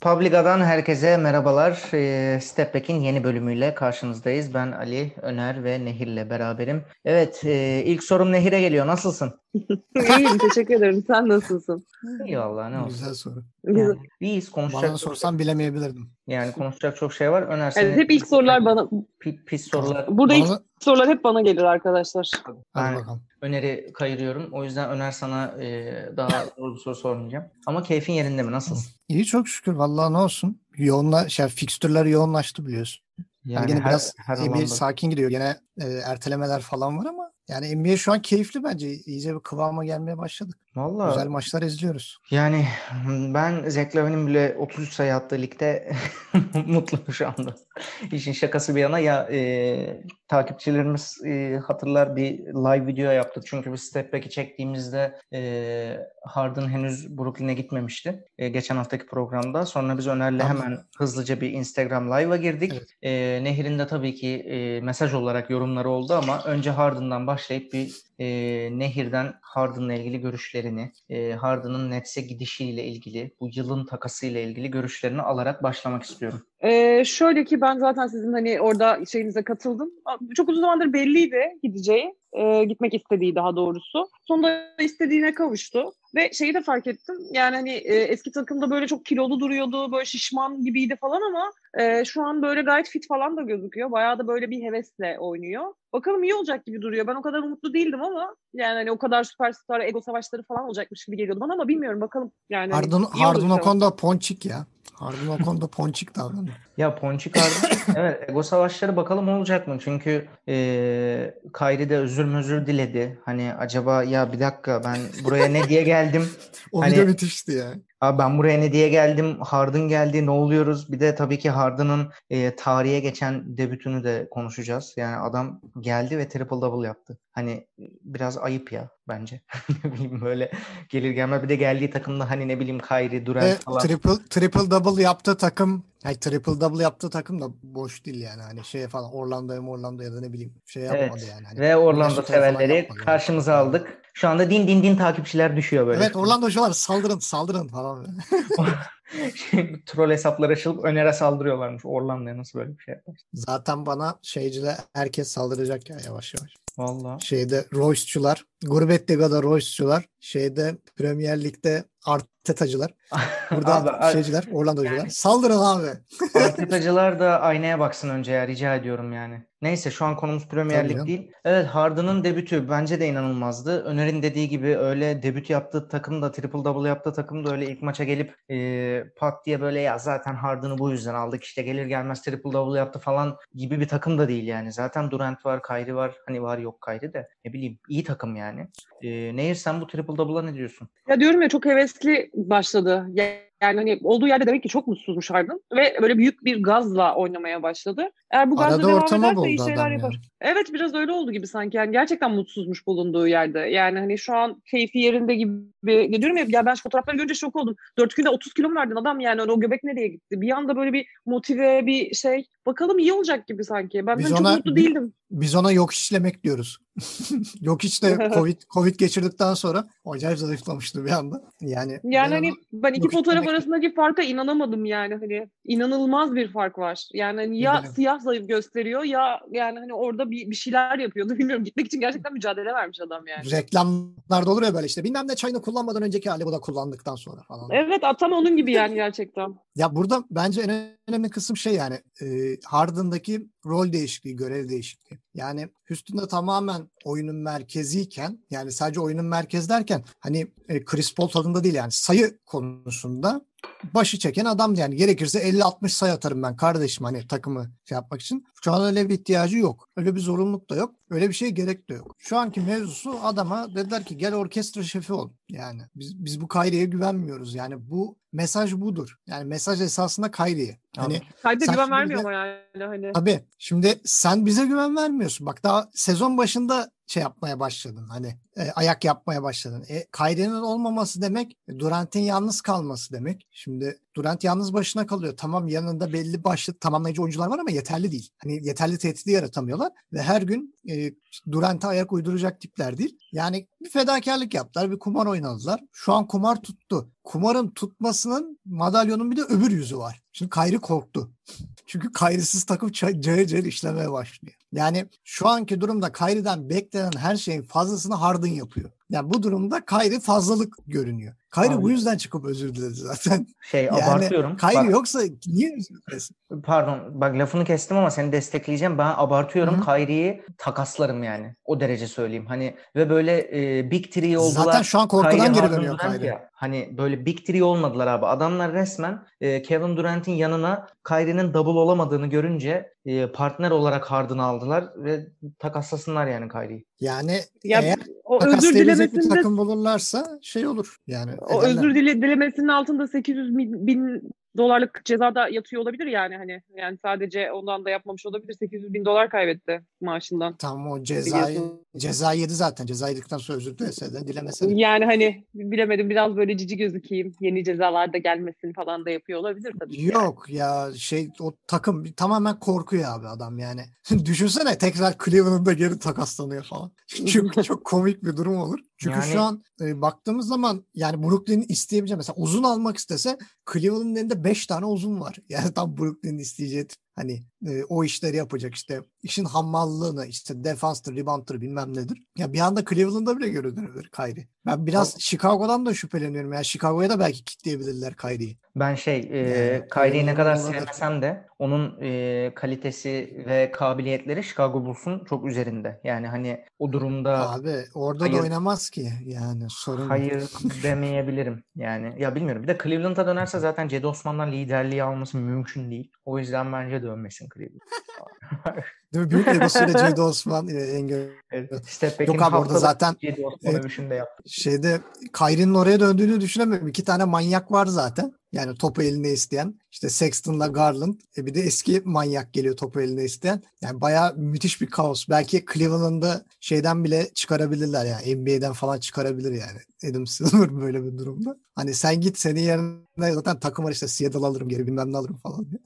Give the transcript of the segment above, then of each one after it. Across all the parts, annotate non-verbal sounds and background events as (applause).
Publica'dan herkese merhabalar. E, Step Back'in yeni bölümüyle karşınızdayız. Ben Ali, Öner ve Nehir'le beraberim. Evet, e, ilk sorum Nehir'e geliyor. Nasılsın? İyiyim, teşekkür ederim. Sen nasılsın? İyi vallahi ne olsun. Güzel soru. Yani, (laughs) iyiyiz konuşacak. Bana sorsan bilemeyebilirdim. Yani konuşacak çok şey var. Öner Evet, hep ilk sorular bana. pis, pis sorular. Burada ilk Bana- sorular hep bana gelir arkadaşlar. Hadi Yani bakalım. Öner'i kayırıyorum. O yüzden Öner sana e, daha (laughs) zor bir soru sormayacağım. Ama keyfin yerinde mi? Nasılsın? İyi çok şükür. Vallahi ne olsun. Yoğunla, şey, fikstürler yoğunlaştı biliyorsun. Yani, yine biraz NBA alanda. sakin gidiyor. Gene e, ertelemeler falan var ama yani NBA şu an keyifli bence. İyice bir kıvama gelmeye başladık. Vallahi Güzel maçlar izliyoruz. Yani ben Zach Lavin'in bile 33 sayı attığı ligde (laughs) mutluyum şu anda. İşin şakası bir yana ya e, takipçilerimiz e, hatırlar bir live video yaptık. Çünkü biz Step Back'i çektiğimizde e, Harden henüz Brooklyn'e gitmemişti. E, geçen haftaki programda. Sonra biz Öner'le hemen hızlıca bir Instagram live'a girdik. Evet. E, Nehir'in de tabii ki e, mesaj olarak yorumları oldu ama önce Harden'dan başlayıp bir e, Nehir'den Harden'la ilgili görüşlerini, e, Harden'ın Nets'e gidişiyle ilgili, bu yılın takasıyla ilgili görüşlerini alarak başlamak istiyorum. Ee, şöyle ki ben zaten sizin hani orada şeyinize katıldım. Çok uzun zamandır belliydi gideceği. E, gitmek istediği daha doğrusu. Sonunda istediğine kavuştu. Ve şeyi de fark ettim. Yani hani e, eski takımda böyle çok kilolu duruyordu. Böyle şişman gibiydi falan ama e, şu an böyle gayet fit falan da gözüküyor. Bayağı da böyle bir hevesle oynuyor. Bakalım iyi olacak gibi duruyor. Ben o kadar umutlu değildim ama yani hani o kadar süperstar ego savaşları falan olacakmış gibi geliyordu bana ama bilmiyorum bakalım. Yani hani Harden, iyi Harden olacak. o konuda ponçik ya. Harden o konuda ponçik davranıyor. Ya Ponçik Harden, (laughs) evet ego savaşları bakalım olacak mı? Çünkü e, Kyrie de özür özür diledi. Hani acaba ya bir dakika ben buraya ne diye geldim? (laughs) O Hani- video müthişti ya. Abi ben buraya ne diye geldim? Harden geldi. Ne oluyoruz? Bir de tabii ki Harden'ın e, tarihe geçen debütünü de konuşacağız. Yani adam geldi ve triple double yaptı. Hani biraz ayıp ya bence. (laughs) Ne bileyim böyle gelir gelmez bir de geldiği takımda hani ne bileyim Kyrie, Durant falan. triple, triple double yaptığı takım yani triple double yaptığı takım da boş değil yani. Hani şey falan Orlando'ya Orlando ya da ne bileyim şey yapmadı Evet. yani. Hani Ve Orlando severleri yani. karşımıza aldık. Şu anda din din din takipçiler düşüyor böyle. Evet Orlando'cular saldırın saldırın falan. (laughs) Troll hesaplar açılıp Öner'e saldırıyorlarmış. Orlando'ya nasıl böyle bir şey yapar? Zaten bana şeyciler herkes saldıracak ya yavaş yavaş. Vallahi. Şeyde Royce'cular, Gurbet Liga'da Royce'cular, şeyde Premier Lig'de Arteta'cılar, (laughs) burada Abi, şeyciler, Orlando'cular. yani- Saldırın abi. Artetacılar da aynaya baksın önce ya rica ediyorum yani. Neyse şu an konumuz Premier Lig değil. Evet Harden'ın debütü bence de inanılmazdı. Öner'in dediği gibi öyle debüt yaptığı takım da triple double yaptığı takım da öyle ilk maça gelip e, pat diye böyle ya zaten Harden'ı bu yüzden aldık işte gelir gelmez triple double yaptı falan gibi bir takım da değil yani. Zaten Durant var, Kyrie var. Hani var yok Kyrie de ne bileyim iyi takım yani. E, Nehir sen bu triple double'a ne diyorsun? Ya diyorum ya çok hevesli başladı. Ya- Yani hani olduğu yerde demek ki çok mutsuzmuş Harden ve böyle büyük bir gazla oynamaya başladı. Eğer bu gazla Arada devam ortama ederse iyi şeyler yapar. yani. Evet biraz öyle oldu gibi sanki. Yani gerçekten mutsuzmuş bulunduğu yerde. Yani hani şu an keyfi yerinde gibi. Ya diyorum ya, ya ben şu fotoğrafları görünce şok oldum. Dört günde 30 kilo mu verdin adam yani o göbek nereye gitti? Bir anda böyle bir motive bir şey. Bakalım iyi olacak gibi sanki. Ben Biz hani çok ona mutlu bir- değildim. Biz ona yok işlemek diyoruz. (laughs) yok işte (laughs) Covid, Covid geçirdikten sonra acayip zayıflamıştı bir anda. Yani, Yani ben hani ben iki fotoğraf arasındaki farka inanamadım yani hani inanılmaz bir fark var. Yani hani ya Bilelim. Siyah zayıf gösteriyor ya yani hani orada bir, bir şeyler yapıyordu (laughs) bilmiyorum gitmek için gerçekten mücadele vermiş adam yani. reklamlarda olur ya böyle işte bilmem ne çayını kullanmadan önceki hali bu da kullandıktan sonra falan. Evet tam onun gibi yani gerçekten. Ya burada bence en önemli kısım şey yani e, Harden'daki rol değişikliği, görev değişikliği. Yani Houston'da tamamen oyunun merkeziyken yani sadece oyunun merkez derken hani e, Chris Paul tadında değil yani sayı konusunda başı çeken adam yani gerekirse 50-60 sayı atarım ben kardeşim hani takımı şey yapmak için. Şu an öyle bir ihtiyacı yok. Öyle bir zorunluluk da yok. Öyle bir şey gerek de yok. Şu anki mevzusu adama dediler ki gel orkestra şefi ol. Yani biz, biz bu Kyrie'ye güvenmiyoruz. Yani bu mesaj budur. Yani mesaj esasında Kyrie'ye. Hani Sen güven vermiyor ama yani hani. Tabii. Şimdi sen bize güven vermiyorsun. Bak daha sezon başında şey yapmaya başladın. Hani e, ayak yapmaya başladın. E, Kyrie'nin olmaması demek Durant'in yalnız kalması demek. Şimdi Durant yalnız başına kalıyor. Tamam yanında belli başlı tamamlayıcı oyuncular var ama yeterli değil. Hani yeterli tehdidi yaratamıyorlar ve her gün e, Durant'a ayak uyduracak tipler değil. Yani bir fedakarlık yaptılar, bir kumar oynadılar. Şu an kumar tuttu. Kumarın tutmasının madalyonun bir de öbür yüzü var. Şimdi Kayri korktu. Çünkü Kayri'siz takım cayır cayır işlemeye başlıyor. Yani şu anki durumda Kayri'den beklenen her şeyin fazlasını Harden yapıyor. Yani bu durumda Kayri fazlalık görünüyor. Kayri Abi. bu yüzden çıkıp özür diledi zaten. Şey Yani abartıyorum. Kayri Bak- yoksa niye özür dilesin? Pardon bak lafını kestim ama seni destekleyeceğim. Ben abartıyorum. Kyrie'yi takaslarım yani. O derece söyleyeyim. Hani ve böyle e, Big Three oldular. Zaten şu an korkudan geri dönüyor Kayri. ya. Hani böyle Big Three olmadılar abi. Adamlar resmen e, Kevin Durant'in yanına Kyrie'nin double olamadığını görünce e, partner olarak Harden'ı aldılar ve takaslasınlar yani Kyrie'yi. Yani Ya eğer o özür takaslayabilecek bir dilemesinde takım bulurlarsa şey olur. Yani o ederler. özür dile, dilemesinin altında 800 bin, bin dolarlık cezada yatıyor olabilir yani hani yani sadece ondan da yapmamış olabilir 800 bin dolar kaybetti maaşından. Tamam o cezayı ceza yedi zaten. Ceza yedikten sonra özür dilese de dilemese de. Yani hani bilemedim biraz böyle cici gözükeyim yeni cezalar da gelmesin falan da yapıyor olabilir tabii. ki yani. Yok ya şey o takım tamamen korkuyor abi adam yani. (laughs) Düşünsene tekrar Cleveland'da geri takaslanıyor falan. (laughs) Çok çok komik bir durum olur. Çünkü Yani- şu an e, baktığımız zaman yani Brooklyn isteyebileceği mesela uzun almak istese Cleveland'ın elinde 5 tane uzun var. (laughs) Yani tam Brooklyn'in isteyeceği hani e, o işleri yapacak işte işin hammallığını işte defanstır, rebound'tır bilmem nedir. Ya bir anda Cleveland'da bile görünür Kyrie. Ben biraz Chicago'dan da şüpheleniyorum. Yani Chicago'ya da belki kitleyebilirler Kyrie'yi. Ben şey, e, Yani Kyrie'yi ne kadar sevmesem de onun e, kalitesi ve kabiliyetleri Chicago Bulls'un çok üzerinde. Yani hani o durumda Abi orada Hayır. da oynamaz ki yani sorun. hayır (laughs) demeyebilirim. Yani ya bilmiyorum. Bir de Cleveland'a dönerse zaten Cedi Osman'dan liderliği alması mümkün değil. O yüzden bence dönmesin increíble. (laughs) Değil mi? Büyük egosuyla (laughs) Cedi Osman e, engel. Evet. Step Yok abi orada zaten Cedi Osman yaptı. şeyde Kyrie'nin oraya döndüğünü düşünemiyorum. İki tane manyak var zaten. Yani topu eline isteyen. İşte Sexton'la Garland. E bir de eski manyak geliyor topu eline isteyen. Yani bayağı müthiş bir kaos. Belki Cleveland'da şeyden bile çıkarabilirler yani. NBA'den falan çıkarabilir yani. Adam Silver böyle bir durumda. Hani sen git senin yerine zaten takım var işte Seattle alırım geri bilmem ne alırım falan diye.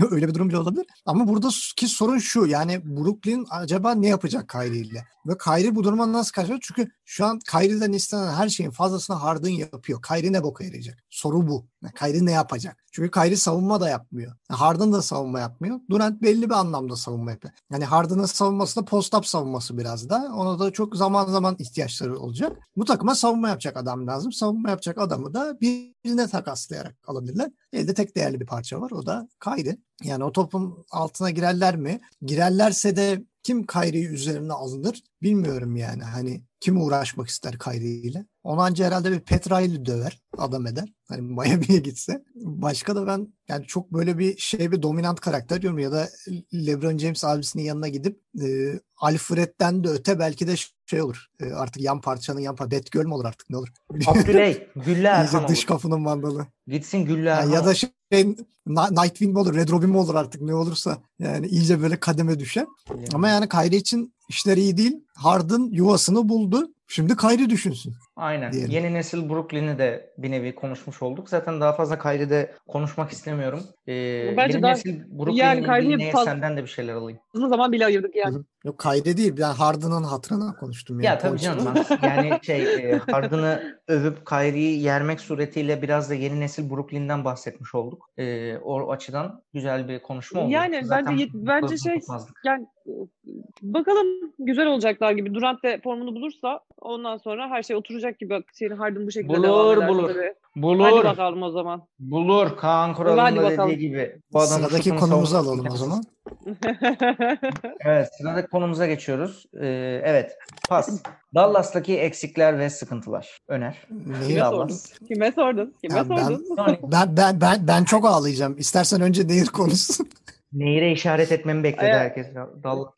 (laughs) Öyle bir durum bile olabilir. Ama buradaki sorun şu yani Brooklyn acaba ne yapacak Kyrie ile? Ve Kyrie bu duruma nasıl karşılar? Çünkü şu an Kyrie'den istenen her şeyin fazlasını Harden yapıyor. Kyrie ne boka yarayacak? Soru bu. Yani Kyrie ne yapacak? Çünkü Kyrie savunma da yapmıyor. Harden da savunma yapmıyor. Durant belli bir anlamda savunma yapıyor. Yani Harden'ın savunması da post-up savunması biraz da. Ona da çok zaman zaman ihtiyaçları olacak. Bu takıma savunma yapacak adam lazım. Savunma yapacak adamı da birine takaslayarak alabilirler. Elde tek değerli bir parça var. O da Kyrie. Yani o topun altına girerler mi? Girerlerse de kim Kyrie'yi üzerine alınır bilmiyorum yani. Hani kim uğraşmak ister Kyrie ile? Onu anca herhalde bir Petra'yı döver, adam eder. Hani Miami'ye (laughs) gitse. Başka da ben yani çok böyle bir şey bir dominant karakter diyorum ya da LeBron James abisinin yanına gidip e, Alfred'den de öte belki de şey olur. E, artık yan parçanın yan parça. Batgirl mi olur artık ne olur? Abdüley, Gülle Erhan dış olur. kapının mandalı. Gitsin Gülle Ya, Erhan ya da şey Nightwing mi olur, Red Robin mi olur artık ne olursa. Yani iyice böyle kademe düşer. Ama yani Kyrie için işler iyi değil. Harden yuvasını buldu. Şimdi Kyrie düşünsün. Aynen. diyelim. Yeni nesil Brooklyn'i de bir nevi konuşmuş olduk. Zaten daha fazla Kyrie'de konuşmak istemiyorum. Ee, Bence yeni daha- nesil Brooklyn'i yani Kyrie'ye dinleye faz- senden de bir şeyler alayım. Uzun zaman bile ayırdık yani. Yok Kyrie değil. Ben Harden'ın hatırına konuştum. Yani. Ya tabii canım ben (laughs) yani şey e, Harden'ı övüp Kyrie'yi yermek suretiyle biraz da yeni nesil Brooklyn'den bahsetmiş olduk. E, o açıdan güzel bir konuşma oldu. Yani bence yet- bence şey- tutmazdık. Yani e, bakalım güzel olacaklar gibi. Durant de formunu bulursa ondan sonra her şey oturacak gibi. Şeyin Harden bu şekilde devam Bulur, ederse bulur. tabii. Bulur. Hadi bakalım o zaman. Bulur. Kaan Kural'ın da bakalım. dediği gibi. Bu adamın Sıradaki konumuzu savunması alalım o zaman. Evet, sıradaki konumuza geçiyoruz. Ee, evet, pas. Dallas'taki eksikler ve sıkıntılar. Öner. Neyi? Kime Dallas. sordun? Kime sordun? Kime Ya ben- sordun? Tony, (laughs) Ben, ben, ben, ben çok ağlayacağım. İstersen önce Nehir konuşsun. Nehir'e işaret etmemi bekledi Evet. herkes. Dallas.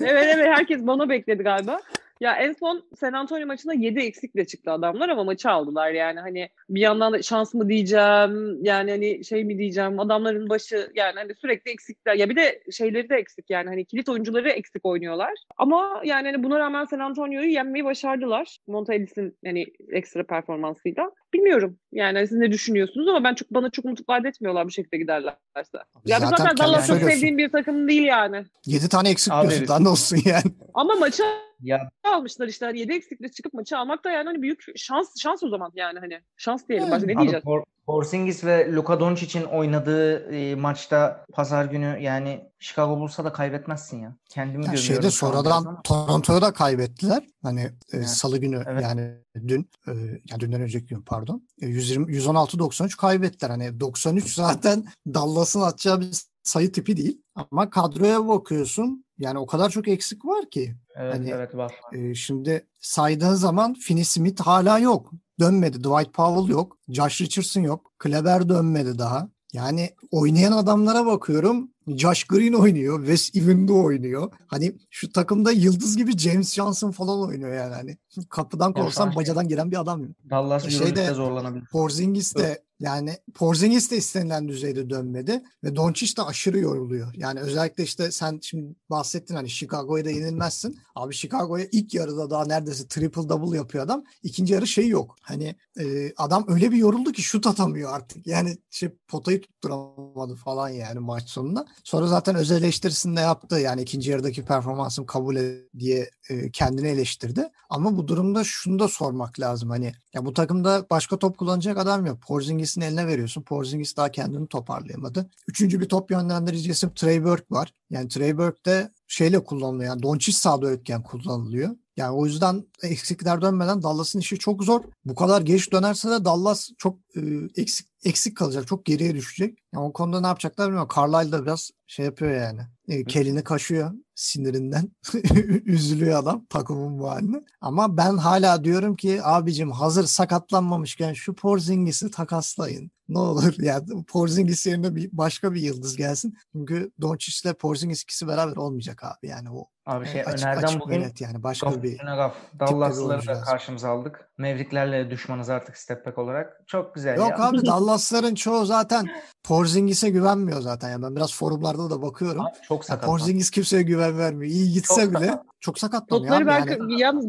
evet evet herkes bana bekledi galiba. Ya en son San Antonio maçında 7 eksikle çıktı adamlar ama maçı aldılar yani. Hani bir yandan da şans mı diyeceğim yani hani şey mi diyeceğim adamların başı yani hani sürekli eksikler. Ya bir de şeyleri de eksik yani hani kilit oyuncuları eksik oynuyorlar. Ama yani hani buna rağmen San Antonio'yu yenmeyi başardılar. Monta Ellis'in hani ekstra performansıyla bilmiyorum. Yani siz ne düşünüyorsunuz ama ben çok bana çok umut vaat etmiyorlar bu şekilde giderlerse. Ya zaten, zaten Dallas çok sevdiğim bir takım değil yani. 7 tane eksik Abi- diyorsun daha ne olsun yani. Ama maçı Ya almışlar işte. Hani 7 eksikle çıkıp maçı almak da yani hani büyük şans şans o zaman yani hani. Şans diyelim başka ne diyeceğiz? Porzingis ve Luka Doncic'in oynadığı e, maçta pazar günü yani Chicago Bulls'a da kaybetmezsin ya. Kendimi Ya görüyorum şeyde sonradan. Toronto'ya da kaybettiler. Hani e, Evet. salı günü Evet. yani dün e, yani dünden önceki gün pardon. E, 120 116 93 kaybettiler. Hani 93 (laughs) zaten Dallas'ın atacağı bir sayı tipi değil. Ama kadroya bakıyorsun yani o kadar çok eksik var ki. Evet Hani- evet var. E, şimdi saydığın zaman Finney Smith hala yok. Dönmedi. Dwight Powell yok. Josh Richardson yok. Kleber dönmedi daha. Yani oynayan adamlara bakıyorum. Josh Green oynuyor. Wes Evendu oynuyor. Hani şu takımda yıldız gibi James Johnson falan oynuyor yani. Hani (laughs) kapıdan korsan bacadan giren bir adam. Dallas Euroleague'de zorlanabilir. Porzingis de yani Porzingis de istenilen düzeyde dönmedi ve Doncic de aşırı yoruluyor. Yani özellikle işte sen şimdi bahsettin hani Chicago'ya da yenilmezsin. Abi Chicago'ya ilk yarıda daha neredeyse triple double yapıyor adam. İkinci yarı şey yok. Hani e, adam öyle bir yoruldu ki şut atamıyor artık. Yani şey potayı tutturamadı falan yani maç sonunda. Sonra zaten öz eleştirisini de yaptı. Yani ikinci yarıdaki performansım kabul diye e, kendini eleştirdi. Ama bu durumda şunu da sormak lazım. Hani ya bu takımda başka top kullanacak adam yok. Porzingis'in eline veriyorsun. Porzingis daha kendini toparlayamadı. Üçüncü bir top yönlendirici Trey Burke var. Yani Trey Burke de şeyle kullanılıyor. Yani Doncic sağda ötken kullanılıyor. Yani o yüzden eksikler dönmeden Dallas'ın işi çok zor. Bu kadar geç dönerse de Dallas çok e, eksik eksik kalacak. Çok geriye düşecek. Yani o konuda ne yapacaklar bilmiyorum. Carlisle da biraz şey yapıyor yani. E, kelini kaşıyor sinirinden. (laughs) Üzülüyor adam takımın bu haline. Ama ben hala diyorum ki abicim hazır sakatlanmamışken şu Porzingis'i takaslayın. Ne olur yani Porzingis yerine bir başka bir yıldız gelsin. Çünkü Doncic ile Porzingis ikisi beraber olmayacak abi yani o Abi şey e, açık, önerden açık bugün net yani başka Gaf bir üstüne gaf. bir Dallas'ları da karşımıza aldık. Mevliklerle düşmanız artık step back olarak. Çok güzel Yok ya. abi (laughs) Dallas'ların çoğu zaten Porzingis'e güvenmiyor zaten. Yani ben biraz forumlarda da bakıyorum. Abi çok Ya sakat. Porzingis kimseye güven vermiyor. İyi gitse Çok bile sakat. çok abi ben yani. kır- yalnız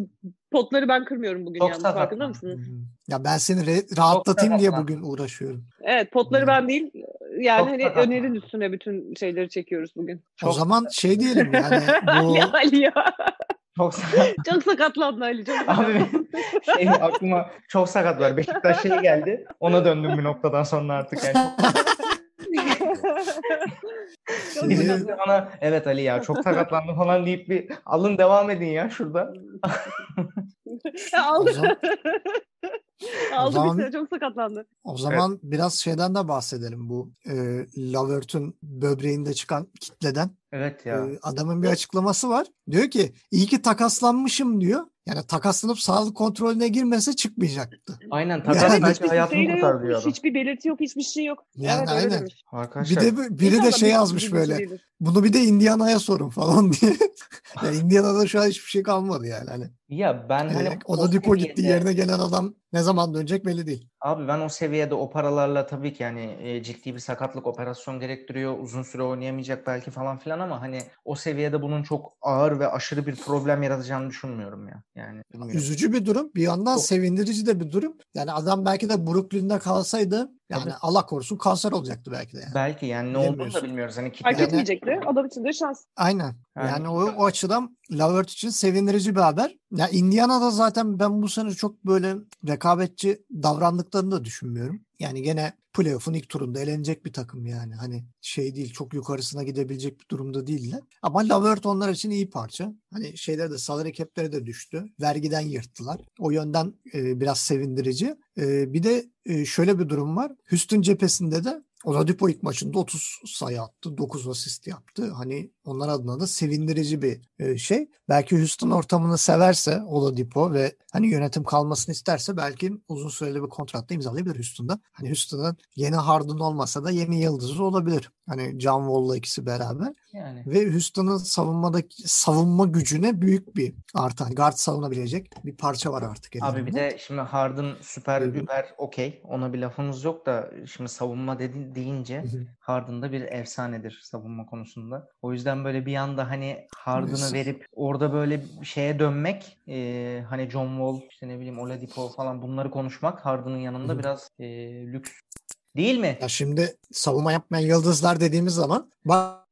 potları ben kırmıyorum bugün Çok yalnız sakat. farkında mısınız? Ya ben seni re- rahatlatayım diye bugün uğraşıyorum. Evet potları Hmm. ben değil yani Çok hani önerin üstüne bütün şeyleri çekiyoruz bugün. O Çok zaman şey diyelim yani (laughs) bu Ali, Ali ya. Çok sakat. Çok sakatlandı Ali. Çok Abi benim şey aklıma çok sakat var. Beşiktaş şey geldi. Ona döndüm bir noktadan sonra artık. Yani Çok (laughs) (laughs) Şey- sakatlandı. bana evet Ali ya çok sakatlandı (laughs) falan deyip bir alın devam edin ya şurada. Aldı. Zaman- (laughs) aldı zaman- bir çok sakatlandı. o zaman biraz şeyden de bahsedelim bu e, Lavert'ün böbreğinde çıkan kitleden. Evet ya. E, adamın bir açıklaması var. Diyor ki iyi ki takaslanmışım diyor. Yani takaslanıp sağlık kontrolüne girmese çıkmayacaktı. Aynen takas Yani- belki hayatını şey kurtar yok. diyor adam. Hiçbir belirti yok. Hiçbir şey yok. Yani evet öyle aynen. demiş. Bir Arkadaşlar de biri de şey yazmış böyle. şeydir. Bunu bir de Indiana'ya sorun falan diye. (laughs) yani (laughs) Indiana'da şu an hiçbir şey kalmadı yani. Hani, ya ben hani yani o da Dipo gitti yerine gelen adam ne zaman dönecek belli değil. Abi ben o seviyede o paralarla tabii ki yani e, ciddi bir sakatlık operasyon gerektiriyor. Uzun süre oynayamayacak belki falan filan ama hani o seviyede bunun çok ağır ve aşırı bir problem yaratacağını düşünmüyorum ya. Yani bilmiyorum. Üzücü bir durum. Bir yandan Çok. sevindirici de bir durum. Yani adam belki de Brooklyn'de kalsaydı yani Tabii. Allah korusun kanser olacaktı belki de yani. Belki yani ne olduğunu da bilmiyoruz. Hani Fark kitle etmeyecekti. Adam için de şans. Aynen. Yani- Yani o, o açıdan Lavert için sevindirici bir haber. Ya Indiana'da zaten ben bu sene çok böyle rekabetçi davrandıklarını da düşünmüyorum. Yani gene playoff'un ilk turunda elenecek bir takım yani. Hani şey değil çok yukarısına gidebilecek bir durumda değiller. Ama Lavert onlar için iyi parça. Hani şeyler de salary cap'leri de düştü. Vergiden yırttılar. O yönden e, biraz sevindirici. E, bir de e, şöyle bir durum var. Houston cephesinde de Oladipo ilk maçında 30 sayı attı, 9 asist yaptı. Hani onlar adına da sevindirici bir e, şey. Belki Houston ortamını severse Oladipo ve hani yönetim kalmasını isterse belki uzun süreli bir kontratla imzalayabilir Houston'da. Hani Houston'ın yeni Harden olmasa da yeni yıldızı olabilir. Hani John Wall'la ikisi beraber. yani Ve Houston'ın savunmadaki savunma gücüne büyük bir artan. Guard savunabilecek bir parça var artık. Abi bir de şimdi Harden süper hı. über okey. Ona bir lafımız yok da şimdi savunma dedi, deyince. Harden da bir efsanedir savunma konusunda. O yüzden böyle bir anda hani Harden'ı verip orada böyle şeye dönmek e, hani John Wall işte ne bileyim Oladipo falan bunları konuşmak Harden'ın yanında biraz e, lüks değil mi? Ya şimdi savunma yapmayan yıldızlar dediğimiz zaman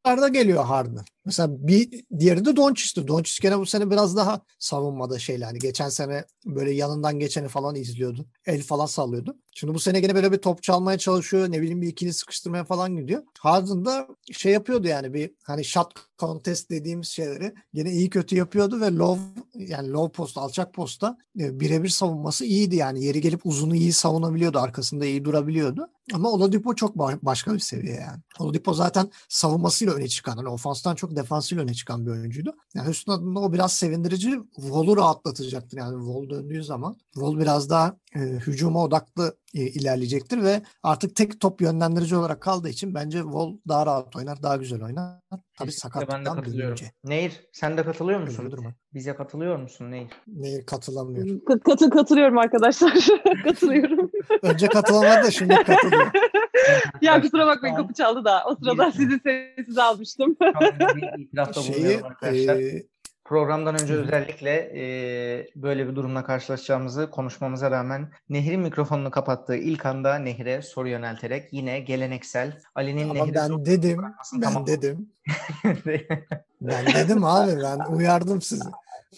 başlarda geliyor Harden. Mesela bir diğeri de Doncic'ti. Doncic gene bu sene biraz daha savunmada şeyler. Hani geçen sene böyle yanından geçeni falan izliyordu. El falan sallıyordu. Şimdi bu sene gene böyle bir top çalmaya çalışıyor. Ne bileyim bir ikili sıkıştırmaya falan gidiyor. Harden da şey yapıyordu yani bir hani shot contest dediğimiz şeyleri gene iyi kötü yapıyordu ve low yani low post alçak posta e, birebir savunması iyiydi yani. Yeri gelip uzunu iyi savunabiliyordu. Arkasında iyi durabiliyordu. Ama Oladipo çok ba- başka bir seviye yani. Oladipo zaten savunmasıyla öne çıkan, hani ofanstan çok defansıyla öne çıkan bir oyuncuydu. Yani Houston adına o biraz sevindirici. Wall'u rahatlatacaktır yani Wall döndüğü zaman. Wall biraz daha e, hücuma odaklı e, ilerleyecektir ve artık tek top yönlendirici olarak kaldığı için bence Wall daha rahat oynar, daha güzel oynar. Tabii Kesinlikle ben de sakatlıktan katılıyorum. dönünce. Nehir sen de katılıyor musun? Durma. Bize katılıyor musun Nehir? Neye katılamıyor. Kat- katı katılıyorum arkadaşlar. (laughs) katılıyorum. Önce katılamadı da şimdi katılıyor. (laughs) ya kusura bakmayın kapı çaldı da o sırada sizi sessiz almıştım. Şeyi arkadaşlar. e, Programdan önce özellikle e, böyle bir durumla karşılaşacağımızı konuşmamıza rağmen Nehir'in mikrofonunu kapattığı ilk anda Nehir'e soru yönelterek yine geleneksel Ali'nin ama Nehir'i ben soru dedim, ben tamam. dedim. (laughs) Ben dedim abi ben uyardım sizi.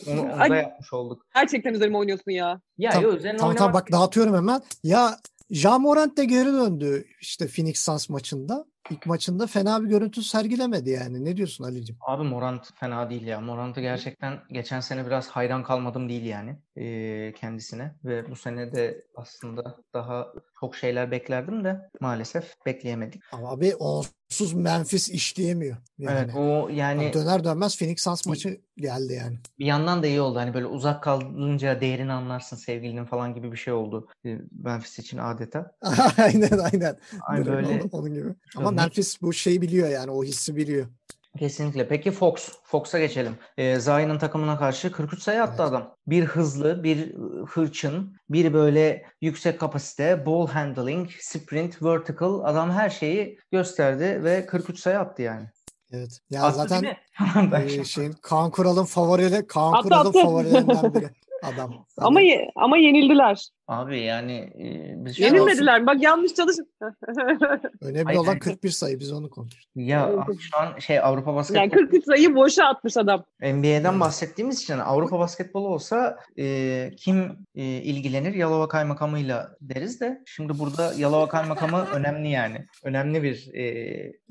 Onu, onu da yapmış olduk. Gerçekten üzerime oynuyorsun ya. Ya Tam- yok üzerine Tamam tamam bak dağıtıyorum hemen. Ya Ja Morant de geri döndü işte Phoenix Suns maçında. İlk maçında fena bir görüntü sergilemedi yani. Ne diyorsun Ali'cim? Abi Morant fena değil ya. Morant'ı gerçekten geçen sene biraz hayran kalmadım değil yani e, kendisine. Ve bu sene de aslında daha çok şeyler beklerdim de maalesef bekleyemedik. Ama abi onsuz Memphis işleyemiyor. Yani. Evet o yani Döner dönmez Phoenix Suns maçı geldi yani. bir yandan da iyi oldu. Hani böyle uzak kalınca değerini anlarsın sevgilinin falan gibi bir şey oldu. e, Memphis için adeta. (laughs) aynen aynen. Ay böyle Onun, onun gibi. Ama. Memphis bu şeyi biliyor yani o hissi biliyor. Kesinlikle. Peki Fox. Fox'a geçelim. Ee, Zion'ın takımına karşı 43 sayı attı Evet. adam. Bir hızlı, bir hırçın, bir böyle yüksek kapasite, ball handling, sprint, vertical adam her şeyi gösterdi ve 43 sayı attı yani. Evet. Ya Attı zaten (laughs) e, şimdi- şeyin Kaan Kural'ın favorileri Kaan Attı, Kural'ın attı. favorilerinden biri (laughs) adam. Ama ye- ama yenildiler. Abi yani e, biz şu Yenilmediler. Bak yanlış çalış. (laughs) Önemli Hayır, olan hayır. 41 sayı biz onu konuştuk. ya Evet. abi şu an şey Avrupa yani basketbolu 43 sayı boşa atmış adam. NBA'den Evet. bahsettiğimiz için Avrupa basketbolu olsa e, kim e, ilgilenir? Yalova Kaymakamı'yla deriz de şimdi burada Yalova Kaymakamı (laughs) önemli yani. Önemli bir e,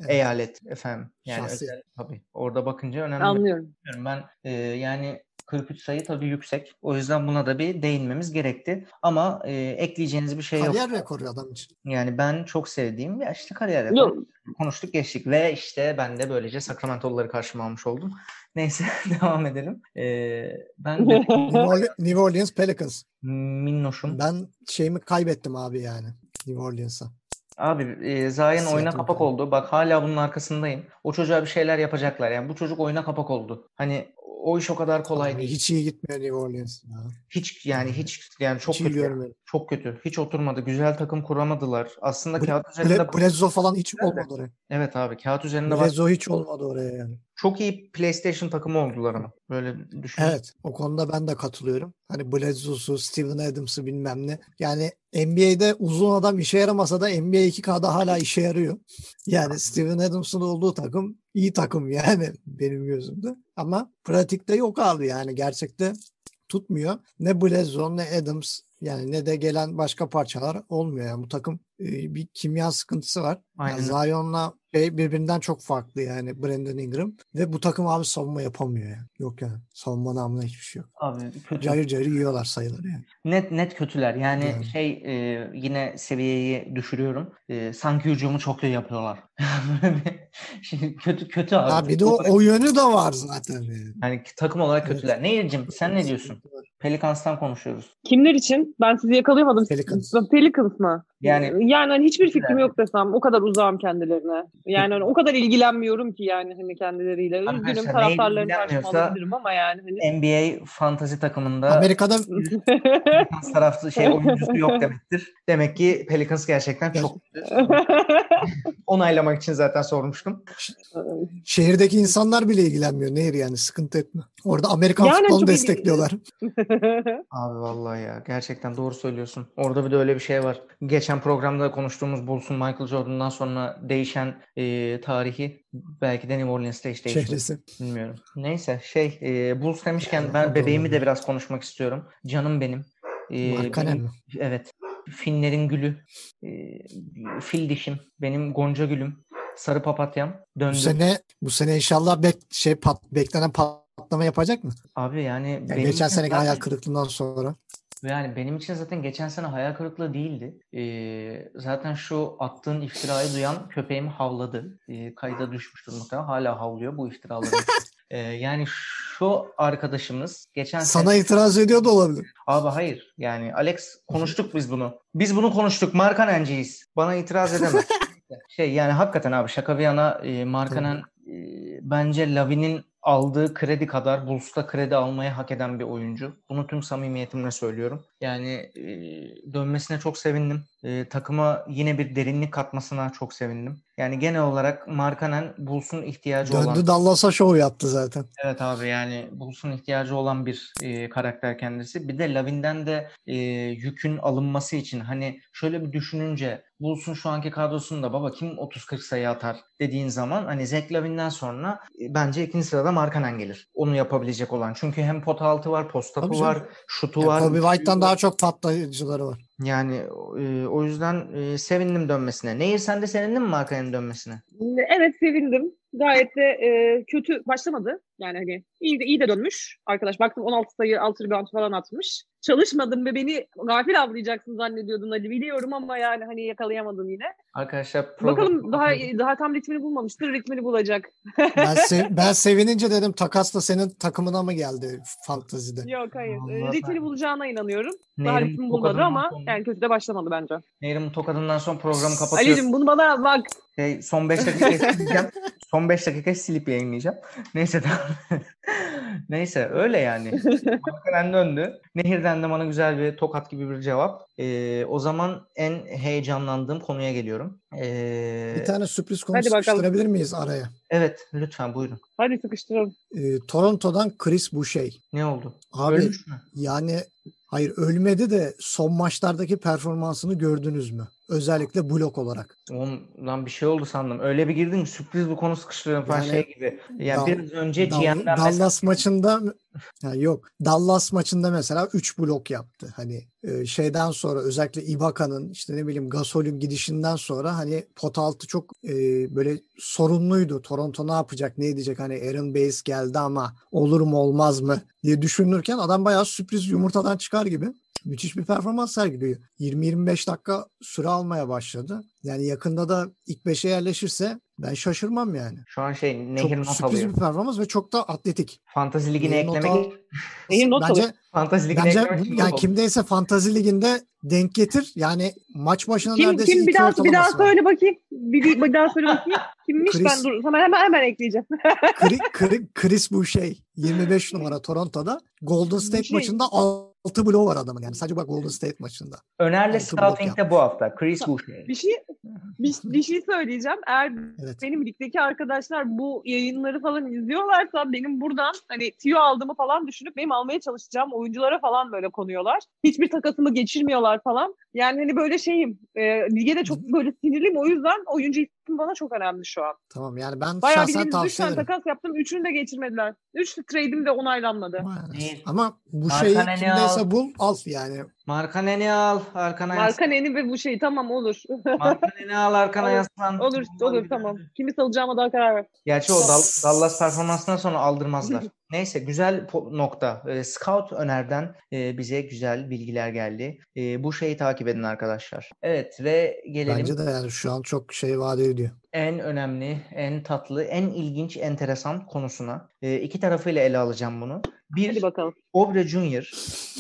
eyalet efendim. Yani özel tabii. Orada bakınca önemli. Anlıyorum. Ben e, yani 43 sayı tabii yüksek. O yüzden buna da bir değinmemiz gerekti. Ama e, ekleyeceğiniz bir şey yok. Kariyer rekoru adam için. Yani ben çok sevdiğim ya işte kariyer rekoru Yok. konuştuk geçtik ve işte ben de böylece Sacramento'luları karşıma almış oldum. (laughs) Neyse (laughs) devam edelim. Ee, ben de (laughs) New Orleans, Pelicans. minnoşum. Ben şeyimi kaybettim abi yani. New Orleans'a. Abi e, Zayn oyuna kapak oldu. Bak hala bunun arkasındayım. O çocuğa bir şeyler yapacaklar. Yani bu çocuk oyuna kapak oldu. Hani o iş o kadar kolay Abi değil. Hiç iyi gitmiyor New Orleans. Ya. Hiç yani hiç yani çok Hiç kötü. görmedim. Çok kötü. Hiç oturmadı. Güzel takım kuramadılar. Aslında Ble- kağıt üzerinde Ble- Bledsoe falan hiç de. olmadı oraya. evet abi kağıt üzerinde Bledsoe hiç olmadı oraya yani. çok iyi PlayStation takımı oldular ama. Böyle düşün. Evet o konuda ben de katılıyorum. Hani Bledsoe'su, Steven Adams'ı bilmem ne. Yani NBA'de uzun adam işe yaramasa da NBA 2K'da hala işe yarıyor. Yani Steven Adams'ın olduğu takım iyi takım yani (laughs) benim gözümde. Ama pratikte yok abi yani gerçekte tutmuyor. Ne Bledsoe ne Adams yani ne de gelen başka parçalar olmuyor. Yani bu takım e, bir kimya sıkıntısı var. Aynen Yani. Zion'la şey birbirinden çok farklı yani Brandon Ingram. Ve bu takım abi savunma yapamıyor yani. Yok yani. Savunma namına hiçbir şey yok. Abi kötü. Cayır cayır yiyorlar sayıları yani. Net net kötüler. Yani Yani. şey e, yine seviyeyi düşürüyorum. E, sanki hücumu çok iyi yapıyorlar. (laughs) Şimdi kötü kötü abi. Ha bir de o, o yönü de var zaten yani. Yani takım olarak Evet. kötüler. Nehir'cim sen ne diyorsun? Pelicans'tan konuşuyoruz. Kimler için? Ben sizi yakalayamadım. Pelicans. Pelicans mı? Yani yani hani hiçbir fikrim yok desem o kadar uzağım kendilerine. Yani hani o kadar ilgilenmiyorum ki yani hani kendileriyle. Üzgünüm Arkadaşlar, taraftarların neyle karşıma ama yani hani. NBA fantazi takımında Amerika'da taraflı şey oyuncusu yok demektir. Demek ki Pelicans gerçekten çok onaylamak için zaten sormuştum. şehirdeki insanlar bile ilgilenmiyor. Nehir yani sıkıntı etme. Orada Amerikan Yani futbolunu destekliyorlar. (laughs) Abi vallahi ya gerçekten doğru söylüyorsun. Orada bir de öyle bir şey var. Geçen programda konuştuğumuz Bulls'un Michael Jordan'dan sonra değişen e, tarihi belki de New Orleans'ta hiç değişmedi. Şehresi. Bilmiyorum. Neyse şey e, Bulls demişken ben bebeğimi de biraz konuşmak istiyorum. Canım benim. E, benim- mi? Evet. Finlerin gülü. E, fil dişim. Benim gonca gülüm. Sarı papatyam. Döndü. Bu sene bu sene inşallah bek, şey pat, beklenen patlama yapacak mı? Abi yani Yani benim geçen zaten- hayal kırıklığından sonra. Yani benim için zaten geçen sene hayal kırıklığı değildi. Ee, zaten şu attığın iftirayı duyan köpeğim havladı. Ee, kayda düşmüştür muhtemelen. Hala havlıyor bu iftiraları. (laughs) Ee, yani şu arkadaşımız geçen Sana sene... itiraz ediyor da olabilir. Abi hayır. Yani Alex konuştuk biz bunu. Biz bunu konuştuk. Markanenciyiz. Bana itiraz (laughs) edemez. şey yani hakikaten abi şaka bir yana e, Markanen e, bence Lavin'in aldığı kredi kadar Bulls'ta kredi almayı hak eden bir oyuncu. Bunu tüm samimiyetimle söylüyorum. Yani e, dönmesine çok sevindim. E, takıma yine bir derinlik katmasına çok sevindim. Yani genel olarak Markanen Bulls'un ihtiyacı olan Döndü Dallas'a şov yaptı zaten. Evet abi yani Bulls'un ihtiyacı olan bir e, karakter kendisi. Bir de Lavin'den de e, yükün alınması için hani şöyle bir düşününce Bulls'un şu anki kadrosunda baba kim 30-40 sayı atar dediğin zaman hani Zach Lavin'den sonra e, bence ikinci sırada Markkanen gelir. Onu yapabilecek olan. Çünkü hem pot altı var, post up'ı var, şutu Yani var. Kobe üçlüğü White'tan var. daha çok patlayıcıları var. Yani e, o yüzden e, sevindim dönmesine. Nehir sen de sevindin mi Markkanen'in dönmesine? Evet sevindim. Gayet de e, kötü başlamadı. Yani hani iyi de iyi de dönmüş. Arkadaş baktım 16 sayı 6 rebound falan atmış. Çalışmadım ve beni gafil avlayacaksın zannediyordun hadi biliyorum ama yani hani yakalayamadım yine. Arkadaşlar program- Bakalım daha daha tam ritmini bulmamıştır. Ritmini bulacak. Ben, (laughs) sev- ben sevinince dedim takas da senin takımına mı geldi fantazide? Yok hayır. E, Vallahi ritmini ben- bulacağına inanıyorum. Daha Nehir'in ritmi bulmadı ama sonra- yani kötü de başlamadı bence. Nehir'in tokadından sonra programı kapatıyoruz. Ali'cim bunu bana bak. Şey, son 5 dakika (laughs) son 5 dakika silip yayınlayacağım. Neyse tamam. (laughs) Neyse öyle yani. (laughs) Markkanen döndü. Nehir'den de bana güzel bir tokat gibi bir cevap. Ee, o zaman en heyecanlandığım konuya geliyorum. Ee, Bir tane sürpriz konu Hadi bakalım. sıkıştırabilir miyiz araya? Evet lütfen buyurun. Hadi sıkıştıralım. Ee, Toronto'dan Chris Boucher. Ne oldu? Abi Ölmüş mü? yani hayır ölmedi de son maçlardaki performansını gördünüz mü? Özellikle blok olarak. Ondan bir şey oldu sandım. Öyle bir girdin sürpriz bir konu sıkıştırıyorum falan Yani şey gibi. Yani Dal- biraz önce Dal- GM'den Dallas mesaj- maçında ha, yok. Dallas maçında mesela 3 blok yaptı. Hani e, şeyden sonra özellikle Ibaka'nın işte ne bileyim Gasol'ün gidişinden sonra hani pot altı çok e, böyle sorunluydu. Toronto ne yapacak, ne edecek? Hani Aaron Bates geldi ama olur mu olmaz mı diye düşünürken adam bayağı sürpriz yumurtadan çıkar gibi müthiş bir performans sergiliyor. 20-25 dakika süre almaya başladı. Yani yakında da ilk 5'e yerleşirse ben şaşırmam yani. Şu an şey Çok Nehir not sürpriz alıyor. bir performans ve çok da atletik. Fantazi Ligi'ne Nehir eklemek al- (laughs) Nehir not bence alıyor. Fantazi Ligi'ne bence eklemek yani kimdeyse fantazi liginde denk getir. Yani maç başına Kim, neredeyse kim bir daha bir daha var. söyle bakayım. Bir, bir, bir daha söyle bakayım. (laughs) Kimmiş Chris- ben dur. Sana hemen hemen ekleyeceğim. Chris, Chris, Chris Boucher 25 numara Toronto'da Golden State Boucher. maçında 6 bloğu var adamın yani. Sadece bak Golden State maçında. Blok Scouting'de bu hafta. Chris Boucher. Bir şey bir, (laughs) bir şey söyleyeceğim. Eğer Evet. benim ligdeki arkadaşlar bu yayınları falan izliyorlarsa benim buradan hani tiyo aldığımı falan düşünüp benim almaya çalışacağım oyunculara falan böyle konuyorlar. Hiçbir takasımı geçirmiyorlar falan. Yani hani böyle şeyim. E, lige de çok böyle sinirliyim. O yüzden oyuncu bana çok önemli şu an. Tamam yani ben Bayağı şahsen bildiğiniz 3 tavsiye tane ederim. takas yaptım. Üçünü de geçirmediler. 3 trade'im de onaylanmadı. Ama- Değil. Ama bu şeyi Markaneni kimdeyse al. bul al yani. Markaneni al, arkana yaslan. Markaneni ve bu şey tamam olur. Markaneni (laughs) al, arkana Olur, yaslan. olur olur tamam. Kimi salacağıma daha karar ver. Gerçi o Dal- Dallas performansından sonra aldırmazlar. (laughs) Neyse güzel po- nokta. Ee, Scout önerden e, bize güzel bilgiler geldi. E, bu şeyi takip edin arkadaşlar. Evet ve gelelim Bence de yani şu an çok şey vaat ediyor. en önemli, en tatlı, en ilginç, enteresan konusuna. E, iki tarafıyla ele alacağım bunu. Bir, Hadi bakalım. Obre Junior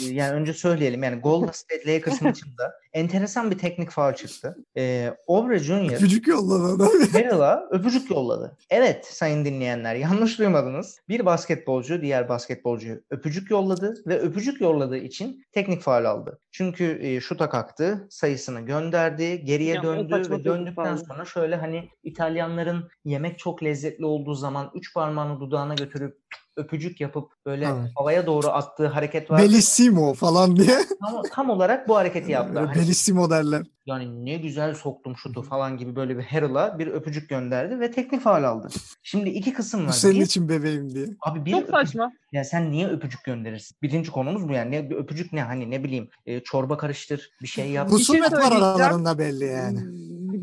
e, yani önce söyleyelim yani Golden State Lakers maçında (laughs) enteresan bir teknik faul çıktı. E, Obre Junior Öpücük yolladı adam. Merrill'a öpücük yolladı. Evet sayın dinleyenler yanlış duymadınız. Bir basketbolcu diğer basketbolcuyu öpücük yolladı ve öpücük yolladığı için teknik faul aldı. Çünkü e, şuta kalktı, sayısını gönderdi, geriye Ya, döndü ve döndükten faul. sonra şöyle hani İtalyanların yemek çok lezzetli olduğu zaman üç parmağını dudağına götürüp öpücük yapıp böyle Evet. havaya doğru attığı hareket var. Bellissimo falan diye. (laughs) Tam, tam olarak bu hareketi yaptı. Hani Bellissimo derler. yani ne güzel soktum şutu falan gibi böyle bir Harrell'a bir öpücük gönderdi ve teknik faul aldı. Şimdi iki kısım Bu var. senin Bir, için bebeğim diye. abi bir Çok öpücük- saçma. ya sen niye öpücük gönderirsin? Birinci konumuz bu yani. Ne, bir öpücük ne hani ne bileyim e, çorba karıştır bir şey yap. şey Husumet var söyleyeceğim. aralarında belli yani.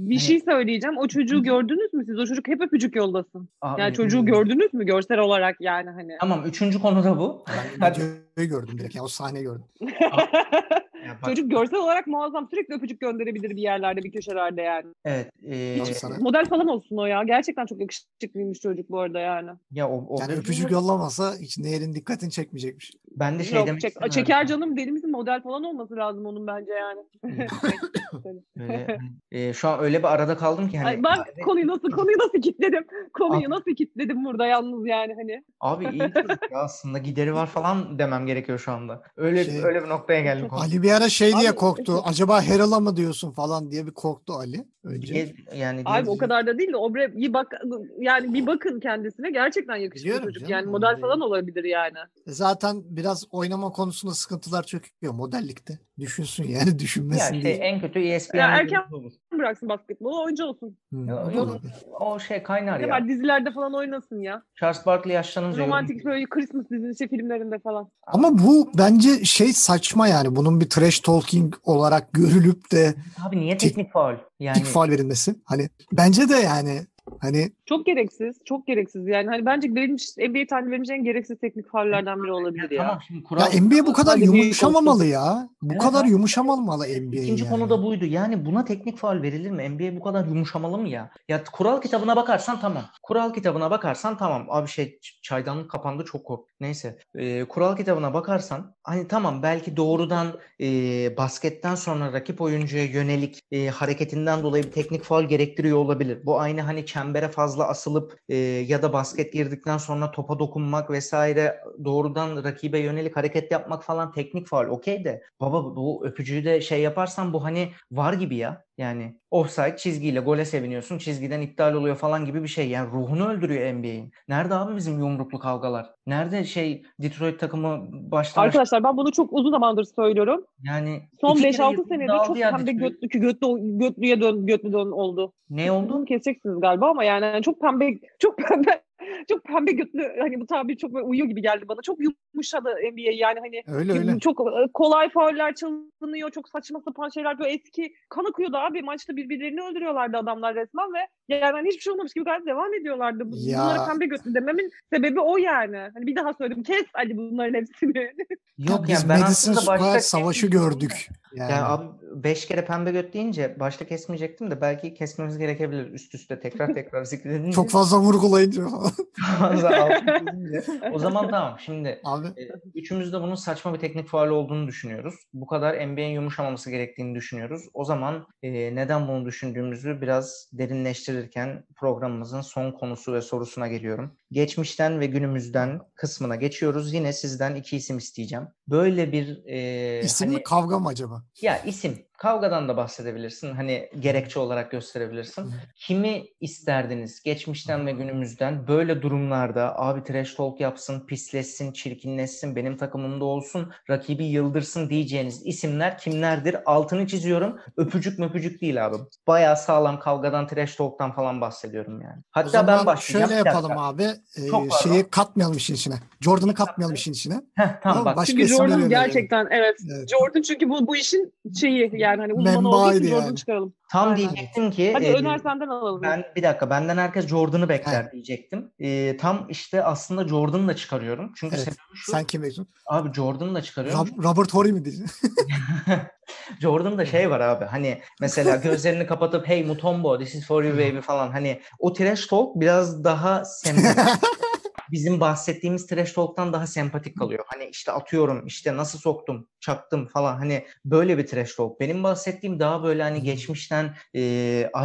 Bir şey söyleyeceğim. O çocuğu gördünüz mü siz? O çocuk hep öpücük yollasın. Abi, Yani çocuğu gördünüz mü görsel olarak yani hani. Tamam üçüncü konu da bu. Ben Hadi. gördüm direkt. Yani o sahneyi gördüm. (laughs) Ya bak, Çocuk görsel olarak muazzam sürekli öpücük gönderebilir bir yerlerde bir köşelerde yani. Evet. e, sana. Model falan olsun o ya. Gerçekten çok yakışıklıymış çocuk bu arada yani. ya o, o Yani öpücük yollamasa hiç Nehir'in dikkatini çekmeyecekmiş. ben de şey Yok, demek çek- istemiyorum. çeker canım deli misin? Model falan olması lazım onun bence yani. (laughs) Böyle, hani, e, şu an öyle bir arada kaldım ki hani Ay, bak konuyu nasıl konuyu nasıl kitledim. Konuyu Abi- nasıl kitledim burada yalnız yani hani. abi iyi çocuk ya aslında gideri var falan demem gerekiyor şu anda. Öyle Şey- öyle bir noktaya geldim. konu. Ali bir ara şey diye Abi- korktu. (laughs) Acaba Heral'a mı diyorsun falan diye bir korktu Ali. Önce. Diye- yani Abi diye- o kadar da değil de Obre bir bak yani bir bakın kendisine gerçekten yakışıklı Biliyorum çocuk. canım, Yani model değil. falan olabilir yani. Zaten biraz oynama konusunda sıkıntılar çöküyor modellikte. Düşünsün yani ya düşünmesin şey, diye. en kötü ESPN Ya erken- olur. Bıraksın basketbolu oyuncu olsun. Hı, Ya, yok, o şey kaynar Ne ya. var dizilerde falan oynasın ya. Charles Barkley yaşlanınca Romantik böyle Christmas dizisi filmlerinde falan. Ama bu bence şey saçma yani. Bunun bir trash talking olarak görülüp de Abi niye Tek- teknik faul? Yani ilk faal verilmesi. Hani bence de yani hani Çok gereksiz. Çok gereksiz. Yani hani bence verilmiş NBA tarihinde verilmiş en gereksiz teknik faullerden biri olabilir ya. tamam şimdi ya kural NBA bu kadar Hadi yumuşamamalı ya. Bu Evet kadar abi. yumuşamamalı NBA İkinci yani. konu da buydu. Yani buna teknik faul verilir mi? NBA bu kadar yumuşamalı mı ya? Ya kural kitabına bakarsan tamam. Kural kitabına bakarsan tamam. Abi şey çaydanlık kapandı çok kork. Neyse. Ee, kural kitabına bakarsan hani tamam belki doğrudan e, basketten sonra rakip oyuncuya yönelik e, hareketinden dolayı bir teknik faul gerektiriyor olabilir. Bu aynı hani çembere fazla asılıp e, ya da basket girdikten sonra topa dokunmak vesaire doğrudan rakibe yönelik hareket yapmak falan teknik faul okey de baba bu öpücüğü de şey yaparsan bu hani var gibi ya. Yani offside çizgiyle gole seviniyorsun çizgiden iptal oluyor falan gibi bir şey. Yani ruhunu öldürüyor NBA'in. Nerede abi bizim yumruklu kavgalar? Nerede şey Detroit takımı baştan Arkadaşlar ben bunu çok uzun zamandır söylüyorum. yani Son iki kere 5-6 yıkıldı, senedir çok pembe Detroit. götlü, götlü, götlüye dön, götlü dön oldu. Ne oldu? Bunu keseceksiniz galiba ama yani çok pembe çok pembe çok pembe götlü hani bu tabir çok böyle uyuyor gibi geldi bana. Çok yumuşadı NBA yani hani Öyle öyle. çok e, kolay fauller çalınıyor. Çok saçma sapan şeyler böyle eski kan akıyordu abi. Maçta birbirlerini öldürüyorlardı adamlar resmen ve yani hani hiçbir şey olmamış gibi gayet devam ediyorlardı. Bu- Ya. Bunlara pembe götlü dememin sebebi o yani. Hani bir daha söyledim kes hadi bunların hepsini. Yok Biz yani ben Madison aslında başta Savaşı gördük. Yani, Ya abi 5 kere pembe göt deyince başta kesmeyecektim de belki kesmemiz gerekebilir üst üste tekrar tekrar (laughs) zikredince. çok fazla vurgulayınca (laughs) O zaman tamam şimdi Abi e, üçümüz de bunun saçma bir teknik faul olduğunu düşünüyoruz. Bu kadar NBA'in yumuşamaması gerektiğini düşünüyoruz. O zaman e, neden bunu düşündüğümüzü biraz derinleştirirken programımızın son konusu ve sorusuna geliyorum. Geçmişten ve günümüzden kısmına geçiyoruz. Yine sizden iki isim isteyeceğim. Böyle bir e, isim hani- mi kavga mı acaba? ya isim. Kavgadan da bahsedebilirsin. Hani gerekçe olarak gösterebilirsin. Kimi isterdiniz geçmişten ve günümüzden böyle durumlarda abi trash talk yapsın, pisleşsin, çirkinleşsin, benim takımımda olsun, rakibi yıldırsın diyeceğiniz isimler kimlerdir? Altını çiziyorum. Öpücük möpücük değil abi. Bayağı sağlam kavgadan, trash talk'tan falan bahsediyorum yani. Hatta ben başlayacağım. şöyle yapalım abi. E, şeyi katmayalım işin içine. Jordan'ı katmayalım işin içine. Heh, tamam Tamam, bak. başka Çünkü Jordan gerçekten evet. Evet. Jordan çünkü bu bu işin şeyi yani hani uzmanı olduğu için Jordan yani. çıkaralım. Tam Aynen. diyecektim ki Hadi e, Öner senden alalım. Ben bir dakika benden herkes Jordan'ı bekler Evet. diyecektim. Ee, tam işte aslında Jordan'ı da çıkarıyorum. Çünkü Evet. sebebi şu. Sen kim bekliyorsun? Abi Jordan'ı da çıkarıyorum. Rob- Robert Horry mi diyeceksin? (laughs) (laughs) Jordan'da şey var abi. Hani mesela (laughs) gözlerini kapatıp hey Mutombo this is for you baby falan. Hani o trash talk biraz daha sembolik. (laughs) bizim bahsettiğimiz trash talk'tan daha sempatik kalıyor. Hani işte atıyorum işte nasıl soktum, çaktım falan hani böyle bir trash talk. Benim bahsettiğim daha böyle hani geçmişten e,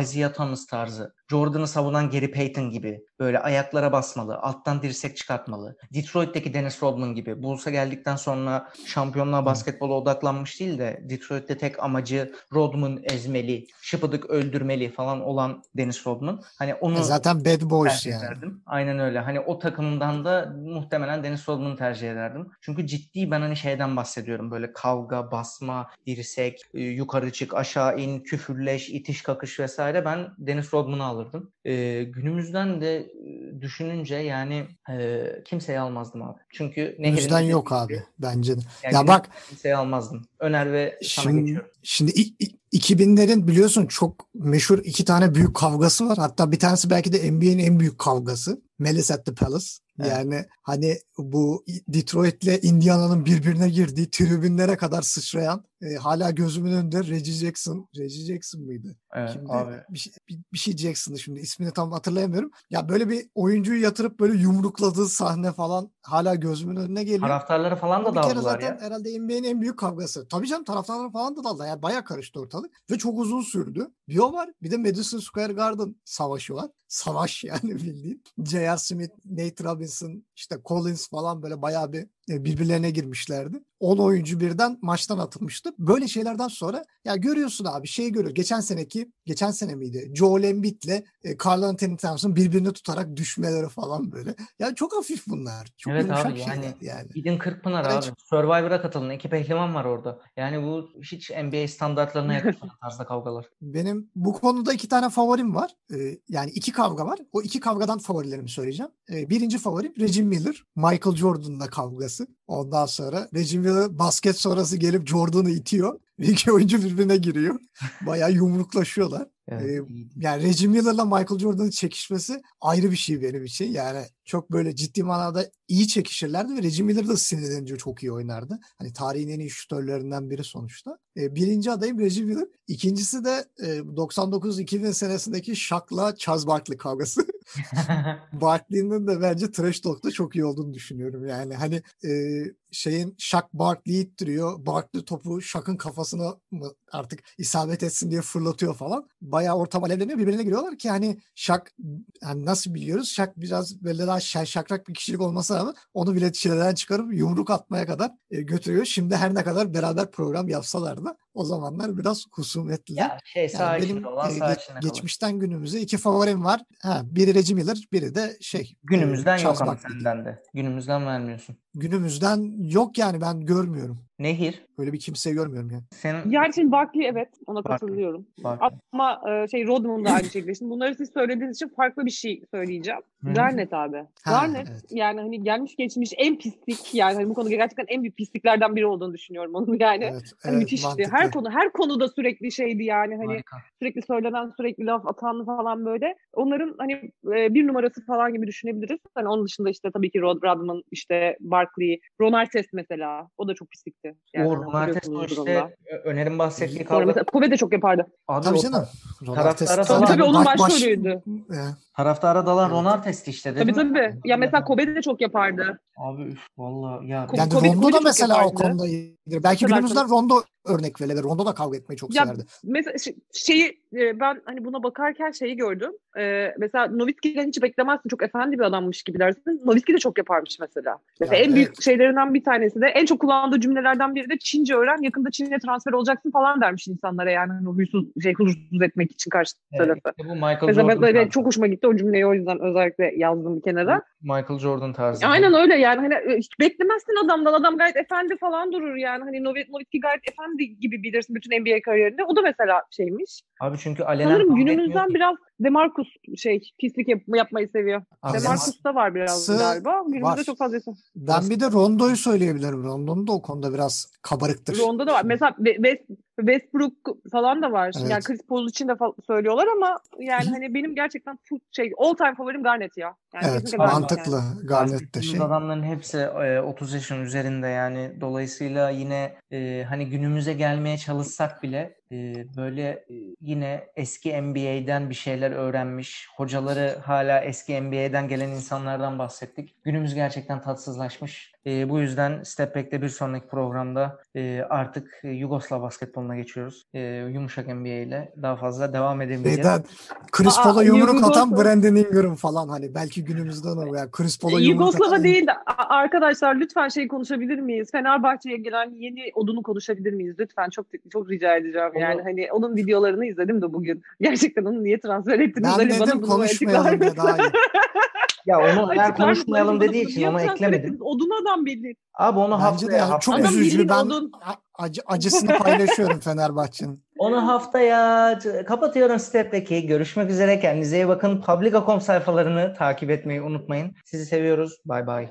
Isaiah Thomas tarzı. Jordan'ı savunan Gary Payton gibi böyle ayaklara basmalı, alttan dirsek çıkartmalı. Detroit'teki Dennis Rodman gibi. Bulls'a geldikten sonra şampiyonluğa basketbola odaklanmış değil de Detroit'te tek amacı Rodman ezmeli, şıpıdık öldürmeli falan olan Dennis Rodman. Hani onu E zaten bad boys yani. ederdim. Aynen öyle. Hani o takımdan da muhtemelen Dennis Rodman'ı tercih ederdim. Çünkü ciddi ben hani şeyden bahsediyorum. Böyle kavga, basma, dirsek, e, yukarı çık, aşağı in, küfürleş, itiş kakış vesaire. Ben Dennis Rodman'ı alırdım. E, günümüzden de e, düşününce yani e, kimseyi almazdım abi. Çünkü Günümüzden dediği yok abi bence de. yani Ya bak kimseyi almazdım. Öner ve sana Şimdi, geçiyorum. şimdi i- i- 2000'lerin biliyorsun çok meşhur iki tane büyük kavgası var. Hatta bir tanesi belki de NBA'nin en büyük kavgası. Malice at the Palace. Evet. Yani hani bu Detroit'le Indiana'nın birbirine girdiği tribünlere kadar sıçrayan e, hala gözümün önünde Reggie Jackson. Reggie Jackson mıydı? Evet, Şimdi abi. bir, şey, bir, bir şey Jackson'dı şimdi ismini tam hatırlayamıyorum. Ya böyle bir oyuncuyu yatırıp böyle yumrukladığı sahne falan hala gözümün önüne geliyor. Taraftarları falan da O bir kere daldılar zaten ya. herhalde NBA'nin en büyük kavgası. Tabii canım taraftarlar falan da daldı. Yani bayağı karıştı ortalık. Ve çok uzun sürdü. Bir o var. Bir de Madison Square Garden savaşı var. Savaş yani (laughs) bildiğin. J.R. Smith, Nate Robinson, işte Collins falan böyle bayağı bir e, birbirlerine girmişlerdi. 10 oyuncu birden maçtan atılmıştı. Böyle şeylerden sonra ya görüyorsun abi şeyi görüyor. Geçen seneki, geçen sene miydi? Joel Embiid'le e, Carl Anthony Towns'ın birbirini tutarak düşmeleri falan böyle. Yani çok hafif bunlar. Çok Evet abi, yani yani. Gidin Kırkpınar Evet. abi. Survivor'a katılın. İki pehlivan var orada. Yani bu hiç NBA standartlarına (laughs) yakışmayan tarzda kavgalar. Benim bu konuda iki tane favorim var. Ee, yani iki kavga var. O iki kavgadan favorilerimi söyleyeceğim. Ee, birinci favorim Reggie Miller. Michael Jordan'la kavgası. Ondan sonra Reggie Miller basket sonrası gelip Jordan'ı itiyor. (laughs) İki oyuncu birbirine giriyor. (laughs) Bayağı yumruklaşıyorlar. Evet, Ee. Yani Reggie Miller'la Michael Jordan'ın çekişmesi ayrı bir şey benim için. Yani çok böyle ciddi manada iyi çekişirlerdi ve Reggie Miller da sinirlenince çok iyi oynardı. Hani tarihin en iyi şutörlerinden biri sonuçta. Ee, birinci adayım Reggie Miller. İkincisi de e, 99-2000 senesindeki Shaq'la Charles Barkley kavgası. (laughs) Barkley'nin de bence trash talk'ta çok iyi olduğunu düşünüyorum. Yani hani e, şeyin Shaq Barkley'i ittiriyor. Barkley topu Shaq'ın kafasına mı artık isabet etsin diye fırlatıyor falan. Bayağı ortam alevleniyor. Birbirine giriyorlar ki hani Shaq hani nasıl biliyoruz? Shaq biraz böyle daha şakrak bir kişilik olmasa rağmen onu bile çileden çıkarıp yumruk atmaya kadar e, götürüyor. Şimdi her ne kadar beraber program yapsalar da o zamanlar biraz husumetliler. ya şey sağ Yani benim olan e, içinde kalır. geçmişten günümüze iki favorim var. Ha, biri Reggie Miller, biri de şey. Günümüzden e, yok ama senden de. Günümüzden vermiyorsun. Günümüzden yok yani ben görmüyorum. Nehir. Öyle bir kimseyi görmüyorum yani. Senin Yani şimdi Barkley evet ona Barkley. katılıyorum. Barkley. Ama e, şey Rodman da aynı şekilde. Şimdi bunları siz söylediğiniz için farklı bir şey söyleyeceğim. Garnet abi. Ha, Garnet evet. yani hani gelmiş geçmiş en pislik yani hani bu konuda gerçekten en büyük pisliklerden biri olduğunu düşünüyorum onun yani. Evet, Hani evet, müthişti. mantıklı. Her konu her konuda sürekli şeydi yani hani Harika. sürekli söylenen, sürekli laf atan falan böyle. Onların hani e, bir numarası falan gibi düşünebiliriz. Hani onun dışında işte tabii ki Rod Rodman, işte Barkley, Ron Artest mesela. O da çok pislikti. Yani o Ron Artest o işte onu da. Ö- Öner'in bahsettiği kavga. mesela Kobe de çok yapardı. Abi Tabii canım. taraftara dalan- Tabii, onun baş- baş- başrolüydü. E, taraftara dalan Evet. Artest işte Tabii dedim. tabii. Ya mesela Kobe de çok yapardı. Abi üf valla ya. Yani Kobe- Rondo da mesela o konuda iyidir. Belki günümüzden Rondo örnek verilir. Rondo da kavga etmeyi çok Ya, severdi. Mesela şeyi e, ben hani buna bakarken şeyi gördüm. E, mesela Nowitzki'den hiç beklemezsin. Çok efendi bir adammış gibi dersin. Nowitzki de çok yaparmış mesela. Mesela Ya, en büyük evet. şeylerinden bir tanesi de en çok kullandığı cümlelerden biri de Çince öğren. Yakında Çin'e transfer olacaksın falan dermiş insanlara yani. Hani o huysuz, şey, huzursuz etmek için karşı Evet, tarafı. işte bu Michael Mesela ben Jordan tarzı. çok hoşuma gitti o cümleyi o yüzden özellikle yazdım bir kenara. Michael Jordan tarzı. Aynen öyle yani hani e, hiç beklemezsin adamdan adam gayet efendi falan durur yani hani Novi- Nowitzki gayet efendi gibi bilirsin bütün NBA kariyerinde o da mesela şeymiş. Abi çünkü alenen Sanırım günümüzden ki. biraz Demarcus şey pislik yap- yapmayı seviyor. Abi Demarcus'ta var biraz Sı- galiba. Günümüzde var. çok fazla. Ben bir de Rondo'yu söyleyebilirim. Rondo'nun da o konuda biraz kabarıktır. Ronda da var. Mesela West, Westbrook falan da var. Evet. Yani Chris Paul için de fa- söylüyorlar ama yani hani benim gerçekten full şey all time favorim Garnett ya. Yani Evet mantıklı. yani. Garnett de şey. adamların hepsi e, 30 yaşın üzerinde yani dolayısıyla yine e, hani günümüze gelmeye çalışsak bile e, böyle e, yine eski NBA'den bir şeyler öğrenmiş hocaları hala eski NBA'den gelen insanlardan bahsettik. Günümüz gerçekten tatsızlaşmış. E, bu yüzden Step Back'te bir sonraki programda e, artık e, Yugoslav basketboluna geçiyoruz. E, yumuşak NBA ile daha fazla devam edemeyeceğiz. Şeyden Chris Paul'a yumruk Yugoslav- atan Brandon Ingram falan hani belki günümüzden o ya Chris Paul'a yumruk Yugoslava atan değil de arkadaşlar lütfen şey konuşabilir miyiz? Fenerbahçe'ye gelen yeni odunu konuşabilir miyiz? Lütfen çok çok rica edeceğim. Yani Onu- hani onun videolarını izledim de bugün. (laughs) Gerçekten onu niye transfer ettiniz? Ben hani dedim bana bunu konuşmayalım ya daha iyi. (laughs) Ya onu eğer konuşmayalım dediği için transfer eklemedim. Odun adam belli. Abi onu Bence haftaya de yani çok haftaya- Adam üzücü. Ben odun. acı, acısını paylaşıyorum (laughs) Fenerbahçe'nin. Onu haftaya kapatıyorum Step'teki. Görüşmek üzere. Kendinize iyi bakın. Publica.com sayfalarını takip etmeyi unutmayın. Sizi seviyoruz. Bay bay.